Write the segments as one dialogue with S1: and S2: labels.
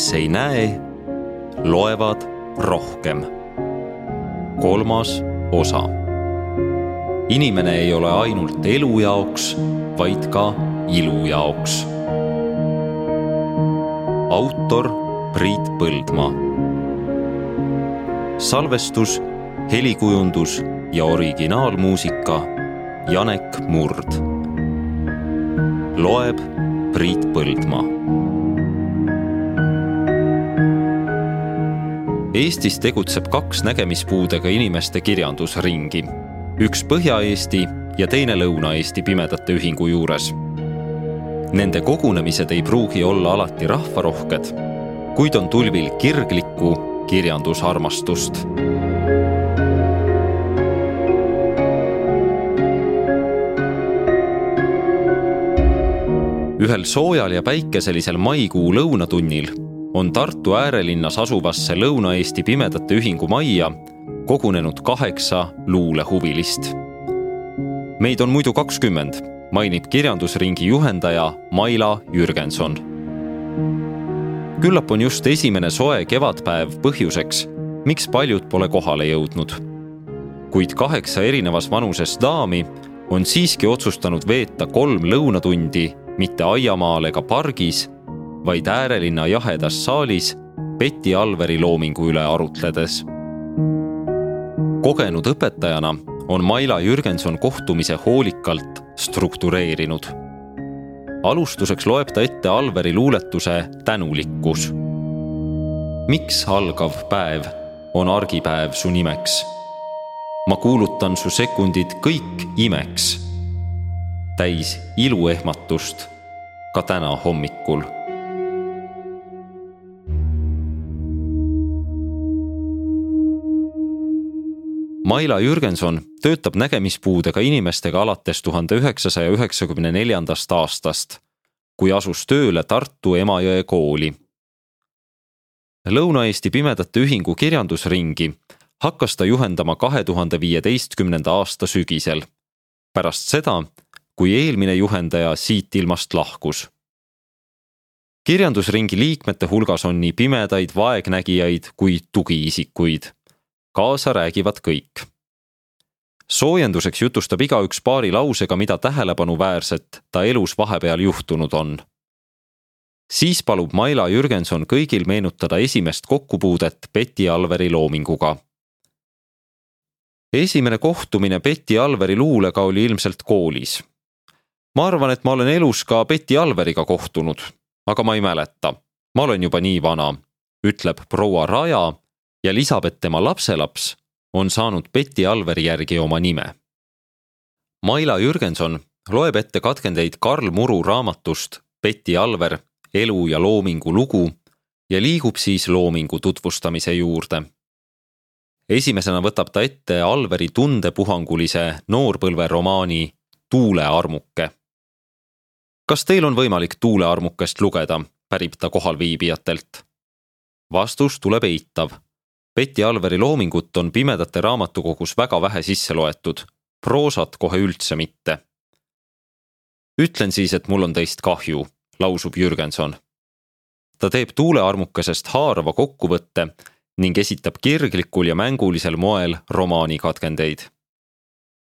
S1: kes ei näe, loevad rohkem. kolmas osa. inimene ei ole ainult elu jaoks, vaid ka ilu jaoks. autor Priit Põldmaa. salvestus, helikujundus ja originaalmuusika Janek Murd. loeb Priit Põldmaa. Eestis tegutseb kaks nägemispuudega inimeste kirjandusringi, üks Põhja-Eesti ja teine Lõuna-Eesti Pimedate Ühingu juures. Nende kogunemised ei pruugi olla alati rahvarohked, kuid on tulvil kirglikku kirjandusarmastust ühel soojal ja päikeselisel maikuu lõunatunnil on Tartu äärelinnas asuvasse Lõuna-Eesti Pimedate Ühingu majja kogunenud kaheksa luulehuvilist. meid on muidu kakskümmend, mainib kirjandusringi juhendaja Maila Jürgenson. küllap on just esimene soe kevadpäev põhjuseks, miks paljud pole kohale jõudnud. kuid kaheksa erinevas vanuses daami on siiski otsustanud veeta kolm lõunatundi mitte aiamaal ega pargis, vaid äärelinna jahedas saalis Betty Alveri loomingu üle arutledes. kogenud õpetajana on Maila Jürgenson kohtumise hoolikalt struktureerinud. alustuseks loeb ta ette Alveri luuletuse Tänulikkus. miks algav päev on argipäev su nimeks? ma kuulutan su sekundid kõik imeks täis iluehmatust ka täna hommikul. Maila Jürgenson töötab nägemispuudega inimestega alates tuhande üheksasaja üheksakümne neljandast aastast, kui asus tööle Tartu Emajõe kooli. Lõuna-Eesti Pimedate Ühingu kirjandusringi hakkas ta juhendama kahe tuhande viieteistkümnenda aasta sügisel. pärast seda, kui eelmine juhendaja siit ilmast lahkus. kirjandusringi liikmete hulgas on nii pimedaid, vaegnägijaid kui tugiisikuid. Kaasa räägivad kõik. soojenduseks jutustab igaüks paari lausega, mida tähelepanuväärset ta elus vahepeal juhtunud on siis palub Maila Jürgenson kõigil meenutada esimest kokkupuudet Betty Alveri loominguga. esimene kohtumine Betty Alveri luulega oli ilmselt koolis ma arvan, et ma olen elus ka Betty Alveriga kohtunud, aga ma ei mäleta. ma olen juba nii vana, ütleb proua Raja ja lisab, et tema lapselaps on saanud Betty Alveri järgi oma nime. Maila Jürgenson loeb ette katkendeid Karl Muru raamatust Betty Alver, elu ja loomingu lugu ja liigub siis loomingu tutvustamise juurde. esimesena võtab ta ette Alveri tundepuhangulise noorpõlveromaani Tuulearmuke kas teil on võimalik tuulearmukest lugeda, pärib ta kohalviibijatelt. vastus tuleb eitav. Betty Alveri loomingut on Pimedate Raamatukogus väga vähe sisse loetud, proosat kohe üldse mitte. ütlen siis, et mul on teist kahju, lausub Jürgenson. ta teeb tuulearmukesest haarava kokkuvõtte ning esitab kirglikul ja mängulisel moel romaani katkendeid.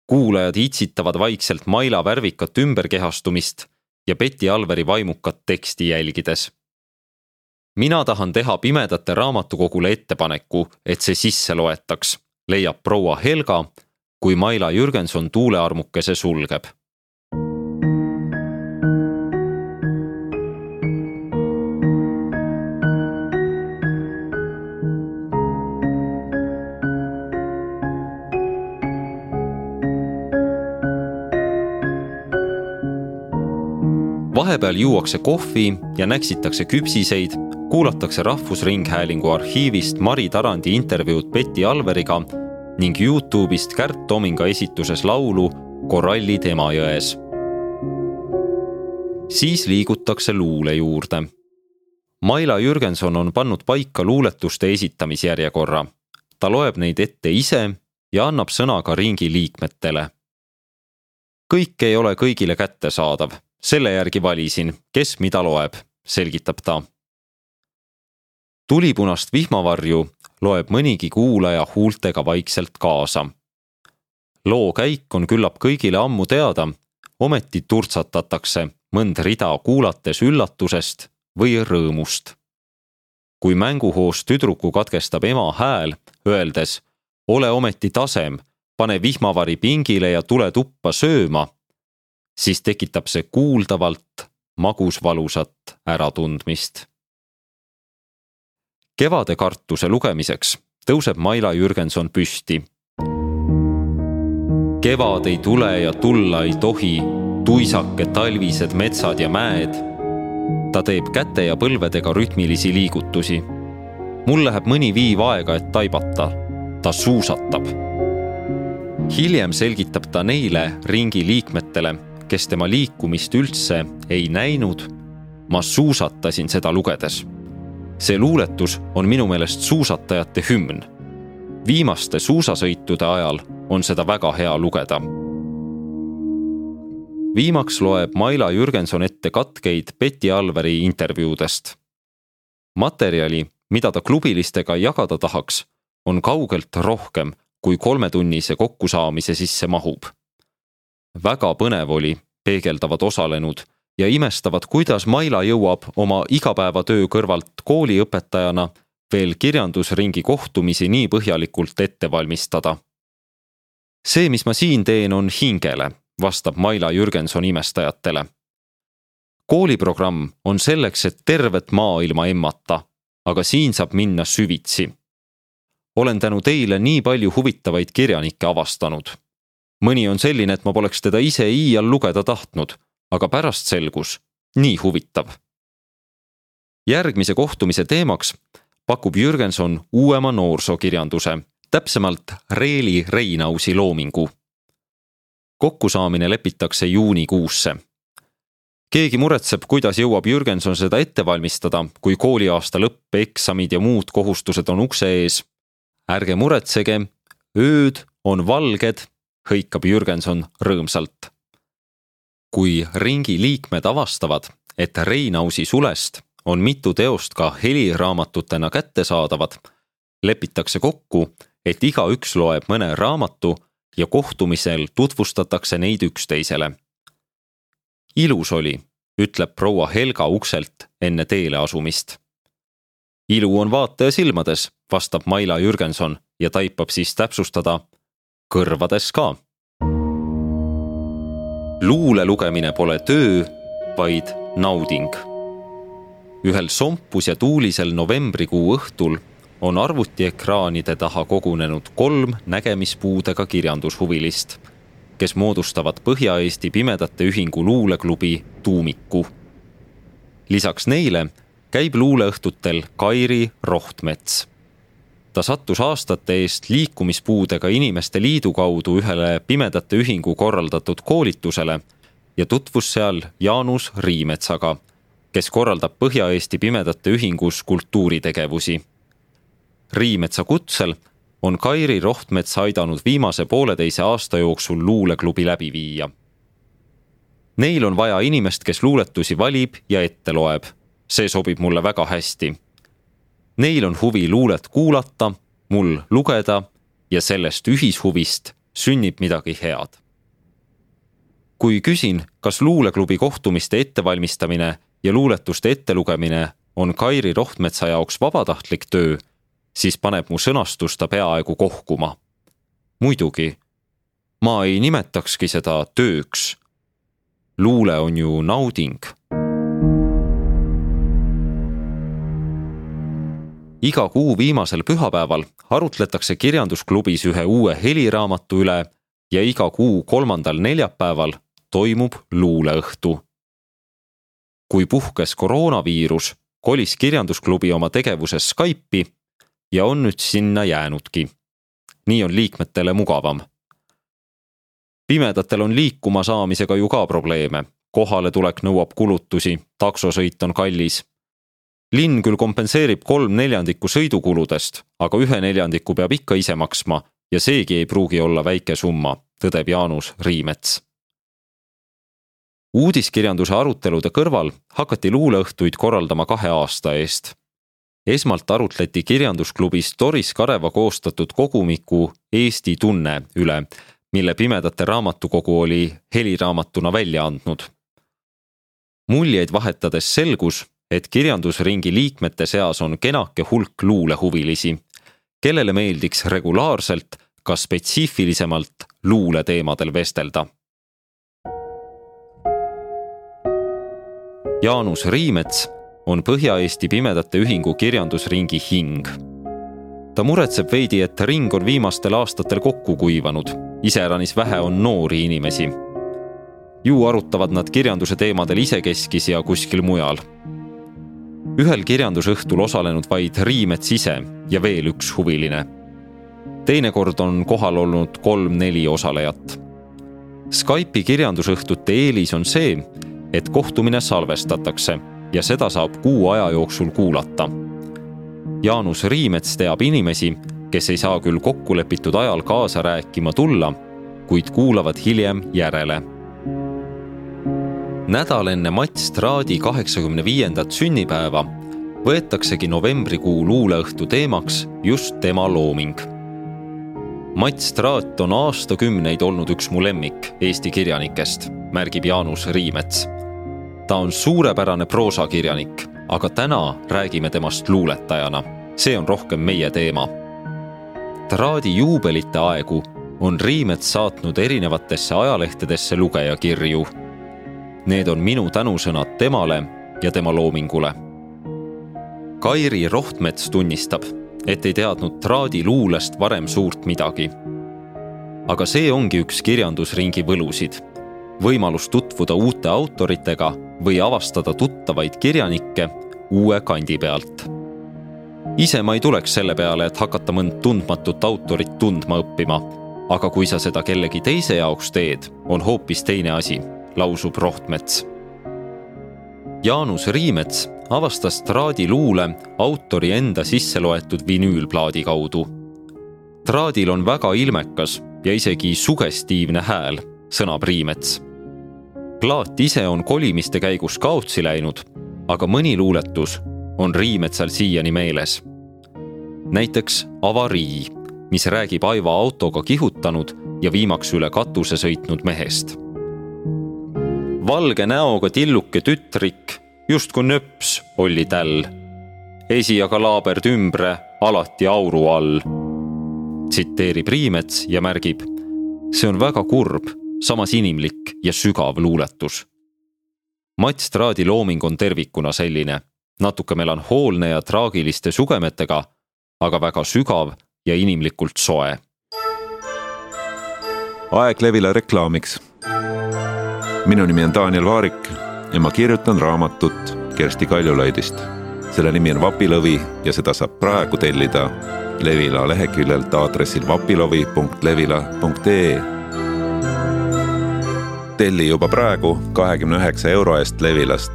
S1: kuulajad itsitavad vaikselt Maila värvikat ümberkehastumist ja Betty Alveri vaimukat teksti jälgides. Mina tahan teha Pimedate Raamatukogule ettepaneku, et see sisse loetaks, leiab proua Helga, kui Maila Jürgenson tuulearmukese sulgeb. Vahepeal juuakse kohvi ja näksitakse küpsiseid, kuulatakse Rahvusringhäälingu arhiivist Mari Tarandi intervjuud Betty Alveriga ning Youtube'ist Kärt Tominga esituses laulu Korallid Emajões. siis liigutakse luule juurde. Maila Jürgenson on pannud paika luuletuste esitamisjärjekorra. ta loeb neid ette ise ja annab sõna ka ringi liikmetele. kõik ei ole kõigile kättesaadav selle järgi valisin, kes mida loeb, selgitab ta. Tulipunast vihmavarju loeb mõnigi kuulaja huultega vaikselt kaasa. loo käik on küllap kõigile ammu teada, ometi turtsatatakse mõnd rida kuulates üllatusest või rõõmust. kui mänguhoos tüdruku katkestab ema hääl, öeldes ole ometi tasem, pane vihmavari pingile ja tule tuppa sööma, siis tekitab see kuuldavalt magusvalusat äratundmist kevade kartuse lugemiseks tõuseb Maila Jürgenson püsti. kevad ei tule ja tulla ei tohi, tuisake talvised metsad ja mäed. ta teeb käte ja põlvedega rütmilisi liigutusi. mul läheb mõni viiv aega, et taibata. ta suusatab. hiljem selgitab ta neile ringi liikmetele, kes tema liikumist üldse ei näinud. ma suusatasin seda lugedes see luuletus on minu meelest suusatajate hümn. viimaste suusasõitude ajal on seda väga hea lugeda. viimaks loeb Maila Jürgenson ette katkeid Betty Alveri intervjuudest. materjali, mida ta klubilistega jagada tahaks, on kaugelt rohkem, kui kolmetunnise kokkusaamise sisse mahub. väga põnev oli, peegeldavad osalenud ja imestavad, kuidas Maila jõuab oma igapäevatöö kõrvalt kooliõpetajana veel kirjandusringi kohtumisi nii põhjalikult ette valmistada. see, mis ma siin teen, on hingele, vastab Maila Jürgenson imestajatele. kooliprogramm on selleks, et tervet maailma emmata, aga siin saab minna süvitsi. olen tänu teile nii palju huvitavaid kirjanikke avastanud. mõni on selline, et ma poleks teda ise iial lugeda tahtnud aga pärast selgus nii huvitav. järgmise kohtumise teemaks pakub Jürgenson uuema noorsookirjanduse, täpsemalt Reeli Reinausi loomingu. kokkusaamine lepitakse juunikuusse. keegi muretseb, kuidas jõuab Jürgenson seda ette valmistada, kui kooliaasta lõpp, eksamid ja muud kohustused on ukse ees. ärge muretsege, ööd on valged, hõikab Jürgenson rõõmsalt kui ringi liikmed avastavad, et Reinausi sulest on mitu teost ka heliraamatutena kättesaadavad, lepitakse kokku, et igaüks loeb mõne raamatu ja kohtumisel tutvustatakse neid üksteisele. ilus oli, ütleb proua Helga ukselt enne teele asumist. ilu on vaataja silmades, vastab Maila Jürgenson ja taipab siis täpsustada kõrvades ka luule lugemine pole töö, vaid nauding. ühel sompus ja tuulisel novembrikuu õhtul on arvutiekraanide taha kogunenud kolm nägemispuudega kirjandushuvilist, kes moodustavad Põhja-Eesti Pimedate Ühingu luuleklubi Tuumiku. lisaks neile käib luuleõhtutel Kairi Rohtmets ta sattus aastate eest liikumispuudega inimeste liidu kaudu ühele Pimedate Ühingu korraldatud koolitusele ja tutvus seal Jaanus Riimetsaga, kes korraldab Põhja-Eesti Pimedate Ühingus kultuuritegevusi. Riimetsa kutsel on Kairi Rohtmets aidanud viimase pooleteise aasta jooksul luuleklubi läbi viia. Neil on vaja inimest, kes luuletusi valib ja ette loeb. see sobib mulle väga hästi Neil on huvi luulet kuulata, mul lugeda ja sellest ühishuvist sünnib midagi head. kui küsin, kas luuleklubi kohtumiste ettevalmistamine ja luuletuste ettelugemine on Kairi Rohtmetsa jaoks vabatahtlik töö, siis paneb mu sõnastus ta peaaegu kohkuma. muidugi, ma ei nimetakski seda tööks. luule on ju nauding iga kuu viimasel pühapäeval arutletakse kirjandusklubis ühe uue heliraamatu üle ja iga kuu kolmandal neljapäeval toimub luuleõhtu. kui puhkes koroonaviirus, kolis kirjandusklubi oma tegevuses Skype'i ja on nüüd sinna jäänudki. nii on liikmetele mugavam. pimedatel on liikuma saamisega ju ka probleeme, kohaletulek nõuab kulutusi, taksosõit on kallis linn küll kompenseerib kolm neljandikku sõidukuludest, aga ühe neljandiku peab ikka ise maksma ja seegi ei pruugi olla väike summa, tõdeb Jaanus Riimets. uudiskirjanduse arutelude kõrval hakati luuleõhtuid korraldama kahe aasta eest. esmalt arutleti kirjandusklubis Doris Kareva koostatud kogumiku Eesti tunne üle, mille Pimedate Raamatukogu oli heliraamatuna välja andnud. muljeid vahetades selgus, et kirjandusringi liikmete seas on kenake hulk luulehuvilisi, kellele meeldiks regulaarselt, ka spetsiifilisemalt luuleteemadel vestelda. Jaanus Riimets on Põhja-Eesti Pimedate Ühingu kirjandusringi hing. ta muretseb veidi, et ring on viimastel aastatel kokku kuivanud, iseäranis vähe on noori inimesi. ju arutavad nad kirjanduse teemadel isekeskis ja kuskil mujal. Ühel kirjandusõhtul osalenud vaid Riimets ise ja veel üks huviline. teinekord on kohal olnud kolm-neli osalejat. Skype'i kirjandusõhtute eelis on see, et kohtumine salvestatakse ja seda saab kuu aja jooksul kuulata. Jaanus Riimets teab inimesi, kes ei saa küll kokkulepitud ajal kaasa rääkima tulla, kuid kuulavad hiljem järele. Nädal enne Mats Traadi kaheksakümne viiendat sünnipäeva võetaksegi novembrikuu luuleõhtu teemaks just tema looming. Mats Traat on aastakümneid olnud üks mu lemmik Eesti kirjanikest, märgib Jaanus Riimets ta on suurepärane proosakirjanik, aga täna räägime temast luuletajana. see on rohkem meie teema. Traadi juubelite aegu on Riimets saatnud erinevatesse ajalehtedesse lugejakirju. Need on minu tänusõnad temale ja tema loomingule. Kairi Rohtmets tunnistab, et ei teadnud Traadi luulest varem suurt midagi. aga see ongi üks kirjandusringi võlusid võimalus tutvuda uute autoritega või avastada tuttavaid kirjanikke uue kandi pealt. ise ma ei tuleks selle peale, et hakata mõnd tundmatut autorit tundma õppima, aga kui sa seda kellegi teise jaoks teed, on hoopis teine asi, lausub Rohtmets. Jaanus Riimets avastas Traadi luule autori enda sisse loetud vinüülplaadi kaudu. Traadil on väga ilmekas ja isegi sugestiivne hääl sõnab Riimets. plaat ise on kolimiste käigus kaotsi läinud, aga mõni luuletus on Riimetsal siiani meeles. näiteks Avarii, mis räägib Aiva autoga kihutanud ja viimaks üle katuse sõitnud mehest. Valge näoga tilluke tütrik, justkui nööps oli täll. esi aga laaberd ümbre alati auru all. tsiteerib Riimets ja märgib, see on väga kurb samas inimlik ja sügav luuletus. Mats Traadi looming on tervikuna selline, natuke melanhoolne ja traagiliste sugemetega, aga väga sügav ja inimlikult soe.
S2: aeg Levila reklaamiks. Minu nimi on Daniel Vaarik ja ma kirjutan raamatut Kersti Kaljulaidist. selle nimi on Vapilõvi ja seda saab praegu tellida Levila leheküljelt aadressil vapilovi.levila.ee telli juba praegu kahekümne üheksa euro eest Levilast.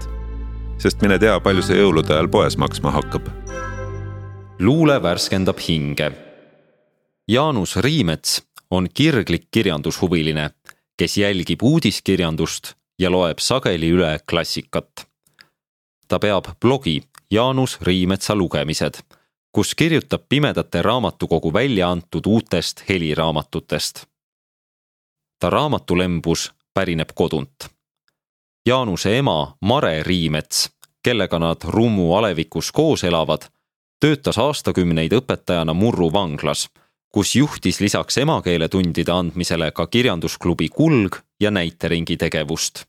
S2: sest mine tea, palju see jõulude ajal poes maksma hakkab.
S1: luule värskendab hinge. Jaanus Riimets on kirglik kirjandushuviline, kes jälgib uudiskirjandust ja loeb sageli üle klassikat. ta peab blogi Jaanus Riimetsa lugemised, kus kirjutab Pimedate Raamatukogu välja antud uutest heliraamatutest. ta raamatulembus pärineb kodunt. Jaanuse ema Mare Riimets, kellega nad Rummu alevikus koos elavad, töötas aastakümneid õpetajana Murru vanglas, kus juhtis lisaks emakeeletundide andmisele ka kirjandusklubi Kulg ja näiteringi tegevust.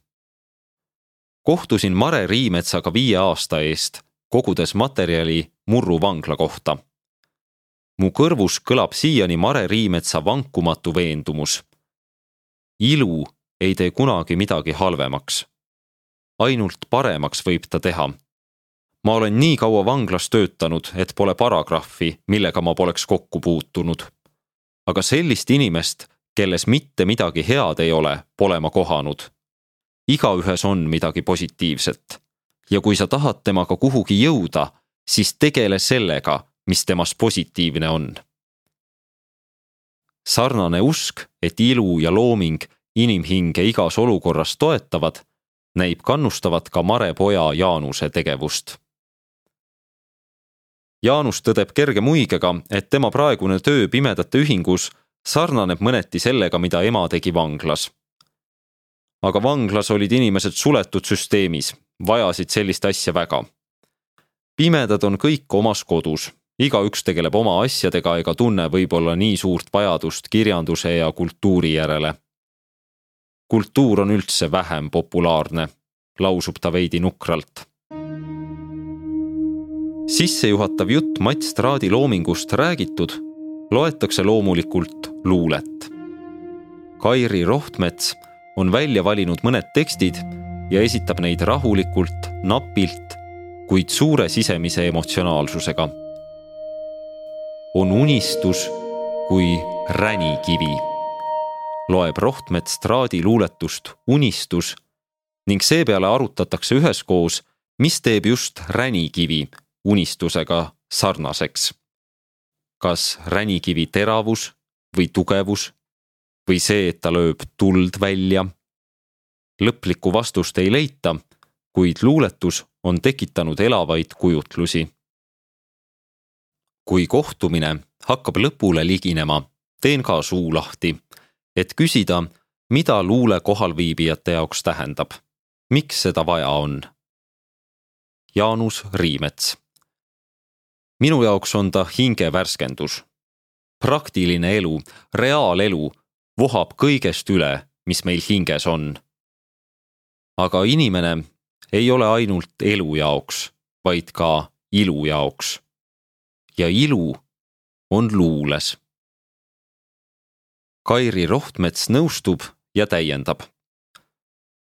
S1: kohtusin Mare Riimetsaga viie aasta eest, kogudes materjali Murru vangla kohta. mu kõrvus kõlab siiani Mare Riimetsa vankumatu veendumus. ilu ei tee kunagi midagi halvemaks. ainult paremaks võib ta teha. Ma olen nii kaua vanglas töötanud, et pole paragrahvi, millega ma poleks kokku puutunud. aga sellist inimest, kelles mitte midagi head ei ole, pole ma kohanud. igaühes on midagi positiivset. ja kui sa tahad temaga kuhugi jõuda, siis tegele sellega, mis temas positiivne on sarnane usk, et ilu ja looming inimhinge igas olukorras toetavad, näib kannustavat ka Mare poja Jaanuse tegevust Jaanus tõdeb kerge muigega, et tema praegune töö Pimedate Ühingus sarnaneb mõneti sellega, mida ema tegi vanglas. aga vanglas olid inimesed suletud süsteemis, vajasid sellist asja väga. pimedad on kõik omas kodus, igaüks tegeleb oma asjadega ega tunne võib-olla nii suurt vajadust kirjanduse ja kultuuri järele. kultuur on üldse vähem populaarne, lausub ta veidi nukralt sissejuhatav jutt Mats Traadi loomingust räägitud, loetakse loomulikult luulet. Kairi Rohtmets on välja valinud mõned tekstid ja esitab neid rahulikult, napilt, kuid suure sisemise emotsionaalsusega. on unistus kui ränikivi, loeb Rohtmets Traadi luuletust Unistus ning seepeale arutatakse üheskoos, mis teeb just ränikivi unistusega sarnaseks. kas ränikivi teravus või tugevus või see, et ta lööb tuld välja. lõplikku vastust ei leita, kuid luuletus on tekitanud elavaid kujutlusi. kui kohtumine hakkab lõpule liginema, teen ka suu lahti, et küsida, mida luule kohalviibijate jaoks tähendab, miks seda vaja on. Jaanus Riimets minu jaoks on ta hingevärskendus. praktiline elu, reaalelu vohab kõigest üle, mis meil hinges on. aga inimene ei ole ainult elu jaoks, vaid ka ilu jaoks. ja ilu on luules. Kairi Rohtmets nõustub ja täiendab.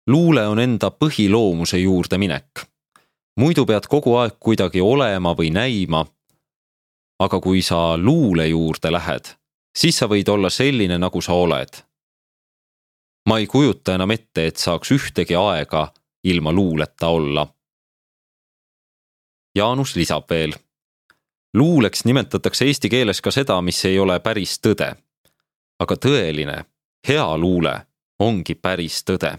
S1: luule on enda põhiloomuse juurde minek. muidu pead kogu aeg kuidagi olema või näima aga kui sa luule juurde lähed, siis sa võid olla selline, nagu sa oled. ma ei kujuta enam ette, et saaks ühtegi aega ilma luuleta olla. Jaanus lisab veel. luuleks nimetatakse eesti keeles ka seda, mis ei ole päris tõde. aga tõeline, hea luule ongi päris tõde.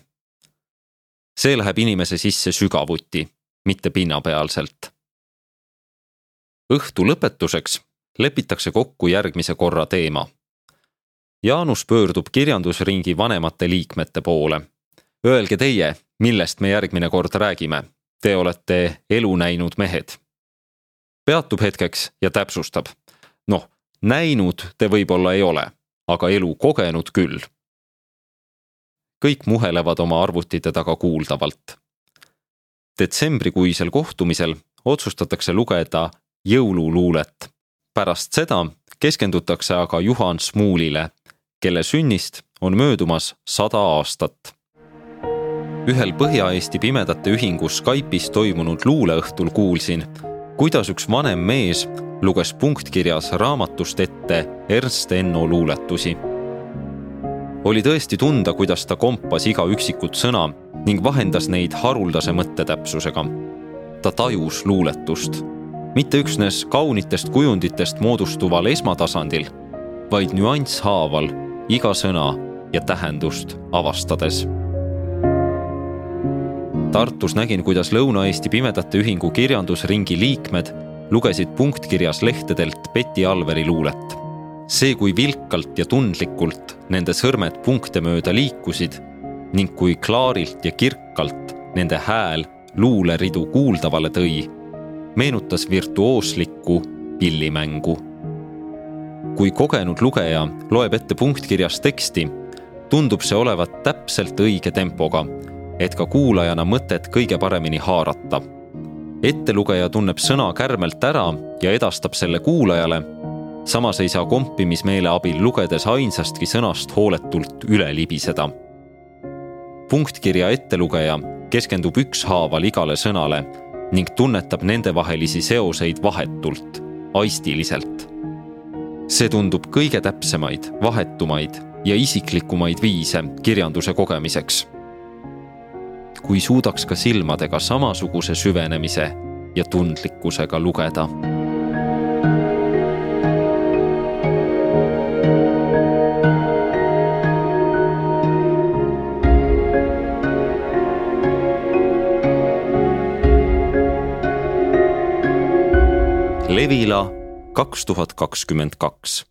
S1: see läheb inimese sisse sügavuti, mitte pinnapealselt õhtu lõpetuseks lepitakse kokku järgmise korra teema. Jaanus pöördub kirjandusringi vanemate liikmete poole. Öelge teie, millest me järgmine kord räägime. Te olete elu näinud mehed. peatub hetkeks ja täpsustab. noh, näinud te võib-olla ei ole, aga elu kogenud küll. kõik muhelevad oma arvutite taga kuuldavalt. detsembrikuisel kohtumisel otsustatakse lugeda jõululuulet. pärast seda keskendutakse aga Juhan Smuulile, kelle sünnist on möödumas sada aastat. ühel Põhja-Eesti Pimedate Ühingu Skype'is toimunud luuleõhtul kuulsin, kuidas üks vanem mees luges punktkirjas raamatust ette Ernst Enno luuletusi. oli tõesti tunda, kuidas ta kompas iga üksikut sõna ning vahendas neid haruldase mõttetäpsusega. ta tajus luuletust mitte üksnes kaunitest kujunditest moodustuval esmatasandil, vaid nüansshaaval iga sõna ja tähendust avastades. Tartus nägin, kuidas Lõuna-Eesti Pimedate Ühingu kirjandusringi liikmed lugesid punktkirjas lehtedelt Betty Alveri luulet. see, kui vilkalt ja tundlikult nende sõrmed punkte mööda liikusid ning kui klaarilt ja kirkalt nende hääl luuleridu kuuldavale tõi meenutas virtuooslikku pillimängu. kui kogenud lugeja loeb ette punktkirjas teksti, tundub see olevat täpselt õige tempoga, et ka kuulajana mõtet kõige paremini haarata. ettelugeja tunneb sõna kärmelt ära ja edastab selle kuulajale. samas ei saa kompimismeele abil lugedes ainsastki sõnast hooletult üle libiseda. punktkirja ettelugeja keskendub ükshaaval igale sõnale ning tunnetab nendevahelisi seoseid vahetult, aistiliselt. see tundub kõige täpsemaid, vahetumaid ja isiklikumaid viise kirjanduse kogemiseks. kui suudaks ka silmadega samasuguse süvenemise ja tundlikkusega lugeda Levila kaks tuhat kakskümmend kaks